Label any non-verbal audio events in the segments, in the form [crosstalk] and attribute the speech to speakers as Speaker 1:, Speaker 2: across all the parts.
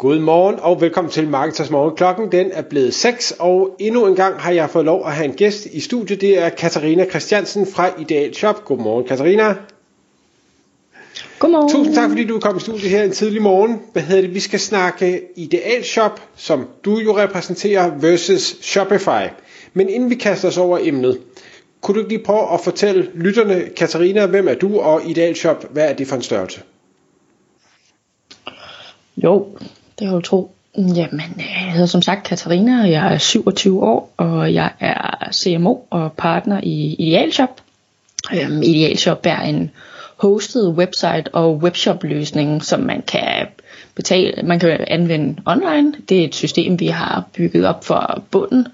Speaker 1: Godmorgen og velkommen til Marketers Morgen. Klokken den er blevet 6, og endnu en gang har jeg fået lov at have en gæst i studiet. Det er Katarina Christiansen fra Ideal Shop. Godmorgen Katarina.
Speaker 2: Godmorgen.
Speaker 1: Tusind tak fordi du kom i studiet her en tidlig morgen. Hvad hedder det? Vi skal snakke Ideal Shop, som du jo repræsenterer, versus Shopify. Men inden vi kaster os over emnet, kunne du ikke lige prøve at fortælle lytterne, Katarina, hvem er du, og Ideal Shop, hvad er det for en størrelse?
Speaker 2: Jo, det er du tro. Jamen, øh, jeg hedder som sagt Katarina, og jeg er 27 år, og jeg er CMO og partner i Idealshop. Øhm, Idealshop er en hosted website og webshop løsning, som man kan betale, man kan anvende online. Det er et system, vi har bygget op for bunden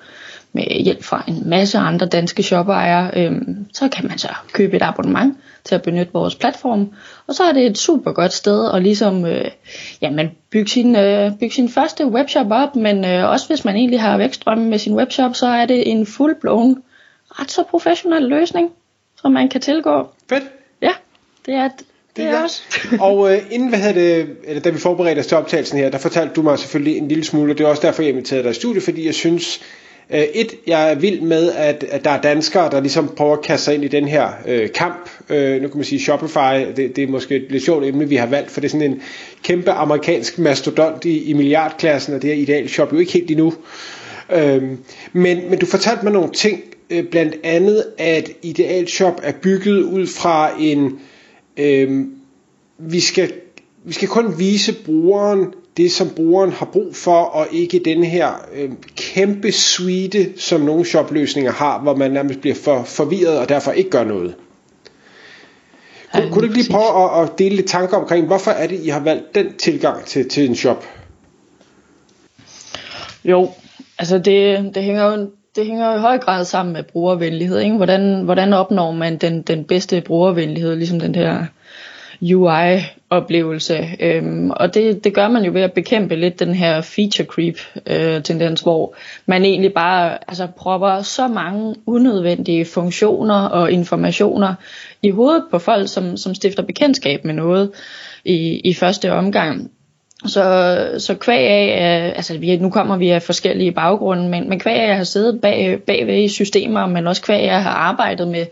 Speaker 2: med hjælp fra en masse andre danske shopejere. Øhm, så kan man så købe et abonnement til at benytte vores platform. Og så er det et super godt sted at ligesom, øh, ja, man bygge sin, øh, bygge sin første webshop op, men øh, også hvis man egentlig har vækstrømme med sin webshop, så er det en full-blown, ret så professionel løsning, som man kan tilgå.
Speaker 1: Fedt.
Speaker 2: Ja, det er det.
Speaker 1: Det er også. [laughs] og øh, inden hvad havde det, eller da vi forberedte os til optagelsen her, der fortalte du mig selvfølgelig en lille smule, og det er også derfor, jeg inviterede dig i studiet, fordi jeg synes, Øh, et, jeg er vild med, at, at der er danskere, der ligesom prøver at kaste sig ind i den her øh, kamp. Øh, nu kan man sige Shopify, det, det er måske et lidt sjovt emne, vi har valgt, for det er sådan en kæmpe amerikansk mastodont i, i milliardklassen, og det er ideal shop jo ikke helt endnu. Øh, men, men du fortalte mig nogle ting, øh, blandt andet, at Ideal Shop er bygget ud fra en, øh, vi skal vi skal kun vise brugeren det, som brugeren har brug for, og ikke den her øh, kæmpe suite, som nogle shopløsninger har, hvor man nærmest bliver for forvirret og derfor ikke gør noget. Kun, ja, kunne du ikke lige prøve at, at dele lidt tanker omkring, hvorfor er det, I har valgt den tilgang til, til en shop?
Speaker 2: Jo, altså det, det hænger jo det hænger i høj grad sammen med brugervenlighed. Ikke? Hvordan, hvordan opnår man den, den bedste brugervenlighed, ligesom den der UI-oplevelse. Øhm, og det, det gør man jo ved at bekæmpe lidt den her feature creep-tendens, øh, hvor man egentlig bare altså, propper så mange unødvendige funktioner og informationer i hovedet på folk, som, som stifter bekendtskab med noget i, i første omgang. Så, så kvæg af, øh, altså vi, nu kommer vi af forskellige baggrunde, men, men kvæg af jeg har siddet bag, bagved i systemer, men også kvæg af jeg har arbejdet med,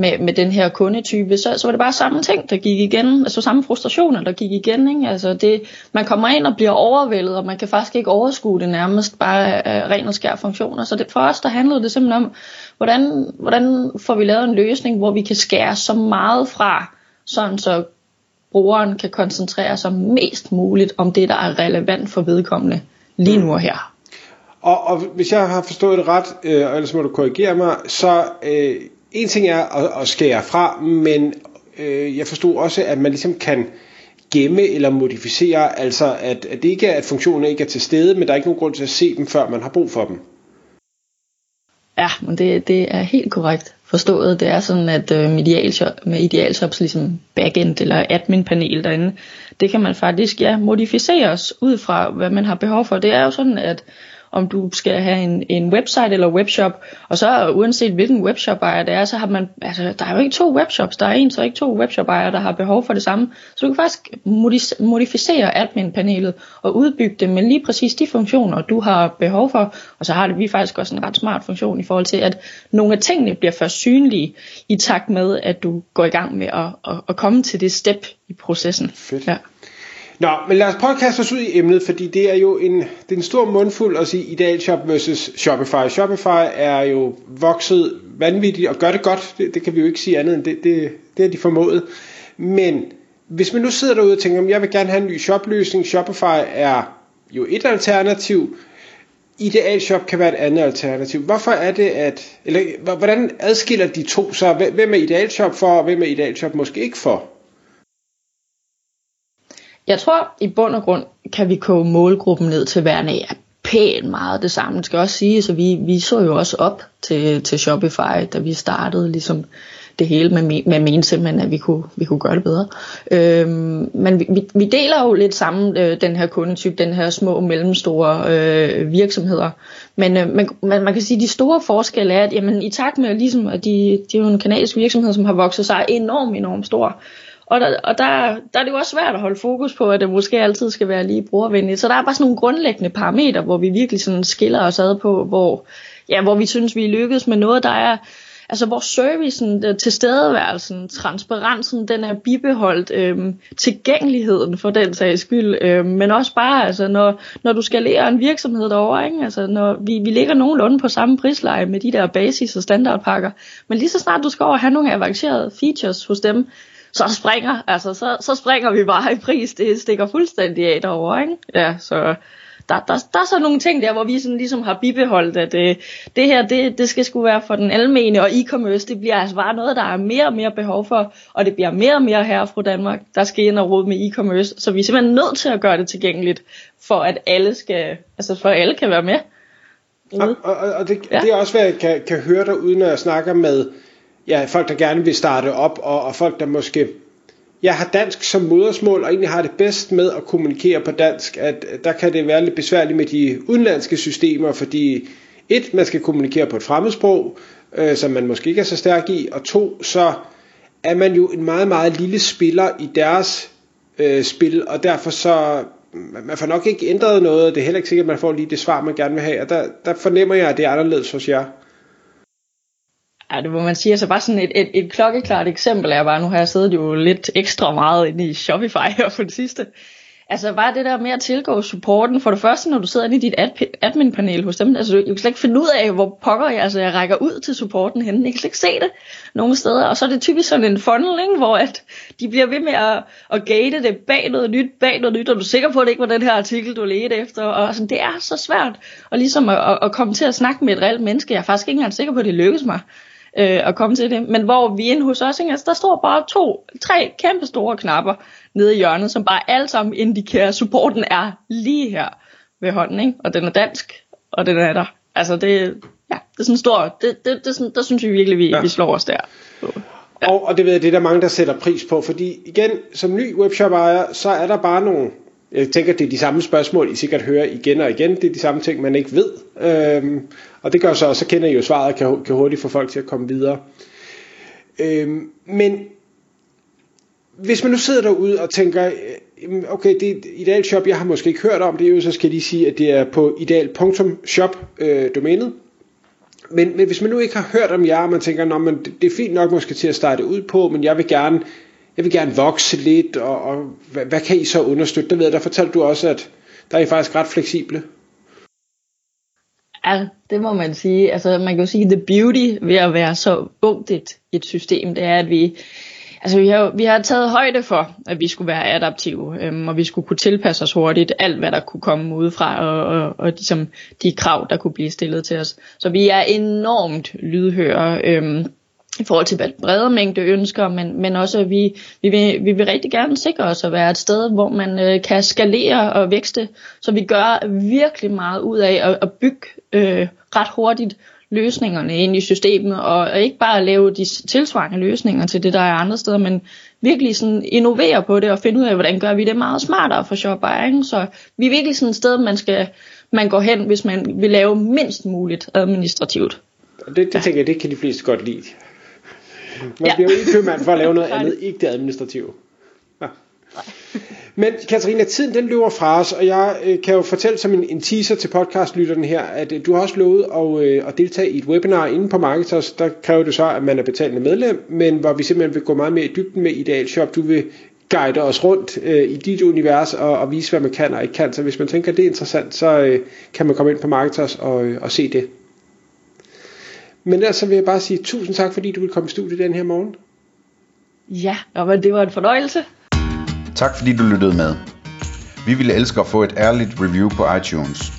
Speaker 2: med, med den her kundetype, så, så var det bare samme ting, der gik igen, altså samme frustrationer, der gik igen. Ikke? Altså det, man kommer ind og bliver overvældet, og man kan faktisk ikke overskue det nærmest bare af ren og skær funktioner. Så det, for os, der handlede det simpelthen om, hvordan, hvordan får vi lavet en løsning, hvor vi kan skære så meget fra, sådan så brugeren kan koncentrere sig mest muligt om det, der er relevant for vedkommende lige nu og her.
Speaker 1: Og, og hvis jeg har forstået det ret, øh, ellers må du korrigere mig, så øh, en ting er at, at skære fra, men øh, jeg forstod også, at man ligesom kan gemme eller modificere, altså at, at det ikke er, at funktionen ikke er til stede, men der er ikke nogen grund til at se dem, før man har brug for dem.
Speaker 2: Ja, men det, det er helt korrekt forstået. Det er sådan, at øh, med, idealshop, med idealshops ligesom backend eller admin-panel derinde, det kan man faktisk ja, modificeres ud fra, hvad man har behov for. Det er jo sådan, at om du skal have en, en website eller webshop, og så uanset hvilken webshop ejer det er, så har man, altså der er jo ikke to webshops, der er en, så ikke to webshop ejere, der har behov for det samme. Så du kan faktisk modificere admin-panelet og udbygge det med lige præcis de funktioner, du har behov for, og så har det vi faktisk også en ret smart funktion i forhold til, at nogle af tingene bliver først synlige i takt med, at du går i gang med at, at, at komme til det step i processen.
Speaker 1: Fedt. Ja. Nå, men lad os prøve at kaste os ud i emnet, fordi det er jo en, det er en stor mundfuld at sige Ideal Shop versus Shopify. Shopify er jo vokset vanvittigt og gør det godt. Det, det kan vi jo ikke sige andet end det, det, det er de formået. Men hvis man nu sidder derude og tænker, at jeg vil gerne have en ny shopløsning, Shopify er jo et alternativ, Ideal Shop kan være et andet alternativ. Hvorfor er det, at, eller hvordan adskiller de to sig? Hvem er Ideal Shop for, og hvem er Ideal Shop måske ikke for?
Speaker 2: Jeg tror i bund og grund kan vi koge målgruppen ned til værende af pænt meget det samme. Det skal også sige, så vi, vi så jo også op til, til Shopify, da vi startede ligesom det hele med, med men simpelthen, at vi kunne, vi kunne gøre det bedre. Øhm, men vi, vi deler jo lidt sammen øh, den her kundetype, den her små og mellemstore øh, virksomheder. Men øh, man, man, man kan sige, at de store forskelle er, at jamen, i takt med, ligesom, at de, de er jo en kanadisk virksomhed, som har vokset sig enormt, enormt stor. Og, der, og der, der er det jo også svært at holde fokus på, at det måske altid skal være lige brugervenligt. Så der er bare sådan nogle grundlæggende parametre, hvor vi virkelig sådan skiller os ad på, hvor, ja, hvor vi synes, vi er lykkedes med noget, der er altså hvor servicen, øh, tilstedeværelsen, transparensen, den er bibeholdt, øhm, tilgængeligheden for den sags skyld, øhm, men også bare, altså når, når du skal lære en virksomhed derovre, ikke? Altså, når vi, vi ligger nogenlunde på samme prisleje med de der basis- og standardpakker, men lige så snart du skal over have nogle avancerede features hos dem, så springer, altså, så, så springer vi bare i pris, det stikker fuldstændig af derovre, ikke? Ja, så der, der, der er så nogle ting der, hvor vi sådan ligesom har bibeholdt, at øh, det her, det, det skal sgu være for den almene, og e-commerce, det bliver altså bare noget, der er mere og mere behov for, og det bliver mere og mere her fra Danmark, der skal ind og råde med e-commerce, så vi er simpelthen nødt til at gøre det tilgængeligt, for at alle skal, altså for at alle kan være med.
Speaker 1: Og, og, og det, ja. det er også, hvad jeg kan, kan høre dig, uden at jeg snakker med ja, folk, der gerne vil starte op, og, og folk, der måske jeg har dansk som modersmål, og egentlig har det bedst med at kommunikere på dansk, at der kan det være lidt besværligt med de udenlandske systemer, fordi et, man skal kommunikere på et fremmedsprog, øh, som man måske ikke er så stærk i, og to, så er man jo en meget, meget lille spiller i deres øh, spil, og derfor så, man får nok ikke ændret noget, det er heller ikke sikkert, at man får lige det svar, man gerne vil have, og der, der fornemmer jeg, at det er anderledes hos jer.
Speaker 2: Ja, det må man sige. Altså bare sådan et, et, et klokkeklart eksempel er bare, nu har jeg siddet jo lidt ekstra meget inde i Shopify her for det sidste. Altså bare det der med at tilgå supporten. For det første, når du sidder inde i dit admin-panel hos dem, altså du kan slet ikke finde ud af, hvor pokker jeg, altså jeg rækker ud til supporten henne. Jeg kan slet ikke se det nogen steder. Og så er det typisk sådan en funnel, ikke, hvor at de bliver ved med at, at gate det bag noget nyt, bag noget nyt, og du er sikker på, at det ikke var den her artikel, du ledte efter. Og altså, det er så svært og ligesom at, at komme til at snakke med et reelt menneske. Jeg er faktisk ikke engang sikker på, at det lykkes mig øh, at komme til det. Men hvor vi inde hos os, altså, der står bare to, tre kæmpe store knapper nede i hjørnet, som bare alle sammen indikerer, at supporten er lige her ved hånden, ikke? og den er dansk, og den er der. Altså det, ja, det er sådan stor, det, det, det, sådan, der synes vi virkelig, vi, ja. vi slår os der.
Speaker 1: Ja. Og, og det ved jeg, det er der mange, der sætter pris på, fordi igen, som ny webshop ejer, så er der bare nogle jeg tænker, det er de samme spørgsmål, I sikkert hører igen og igen. Det er de samme ting, man ikke ved. Øhm, og det gør så så kender I jo svaret kan, kan hurtigt få folk til at komme videre. Øhm, men hvis man nu sidder derude og tænker, okay, det er et ideal shop, jeg har måske ikke hørt om det, jo, så skal de sige, at det er på ideal.shop øh, domænet. Men, men hvis man nu ikke har hørt om jer, og man tænker, Nå, men det er fint nok måske til at starte ud på, men jeg vil gerne jeg vil gerne vokse lidt, og, og hvad, hvad kan I så understøtte? Der ved jeg, der fortalte du også, at der er I faktisk ret fleksible.
Speaker 2: Ja, det må man sige. Altså, man kan jo sige, the beauty ved at være så ungt et, et system, det er, at vi, altså, vi, har, vi har taget højde for, at vi skulle være adaptive, øhm, og vi skulle kunne tilpasse os hurtigt alt, hvad der kunne komme udefra, og, og, og ligesom, de krav, der kunne blive stillet til os. Så vi er enormt lydhøre. Øhm, i forhold til bredere mængde ønsker, men, men også at vi, vi, vil, vi vil rigtig gerne sikre os at være et sted, hvor man øh, kan skalere og vækste, så vi gør virkelig meget ud af at, at bygge øh, ret hurtigt løsningerne ind i systemet, og ikke bare lave de tilsvarende løsninger til det, der er andre steder, men virkelig sådan innovere på det og finde ud af, hvordan gør vi det meget smartere for shopper, Så vi er virkelig sådan et sted, man skal man går hen, hvis man vil lave mindst muligt administrativt.
Speaker 1: Det, det tænker jeg, det kan de fleste godt lide. Man ja. bliver jo ikke købmand for at lave noget [laughs] andet, ikke det administrative. Ja. Men Katarina, tiden den løber fra os, og jeg øh, kan jo fortælle som en, en teaser til podcastlytterne her, at øh, du har også lovet at, øh, at deltage i et webinar inde på Marketers. Der kræver det så, at man er betalende medlem, men hvor vi simpelthen vil gå meget mere i dybden med Ideal Shop. Du vil guide os rundt øh, i dit univers og, og vise, hvad man kan og ikke kan. Så hvis man tænker, at det er interessant, så øh, kan man komme ind på Marketers og, øh, og se det. Men ellers så vil jeg bare sige tusind tak, fordi du vil komme i studiet den her morgen.
Speaker 2: Ja, og det var en fornøjelse.
Speaker 3: Tak fordi du lyttede med. Vi ville elske at få et ærligt review på iTunes.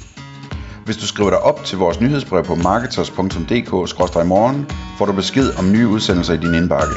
Speaker 3: Hvis du skriver dig op til vores nyhedsbrev på marketers.dk-morgen, får du besked om nye udsendelser i din indbakke.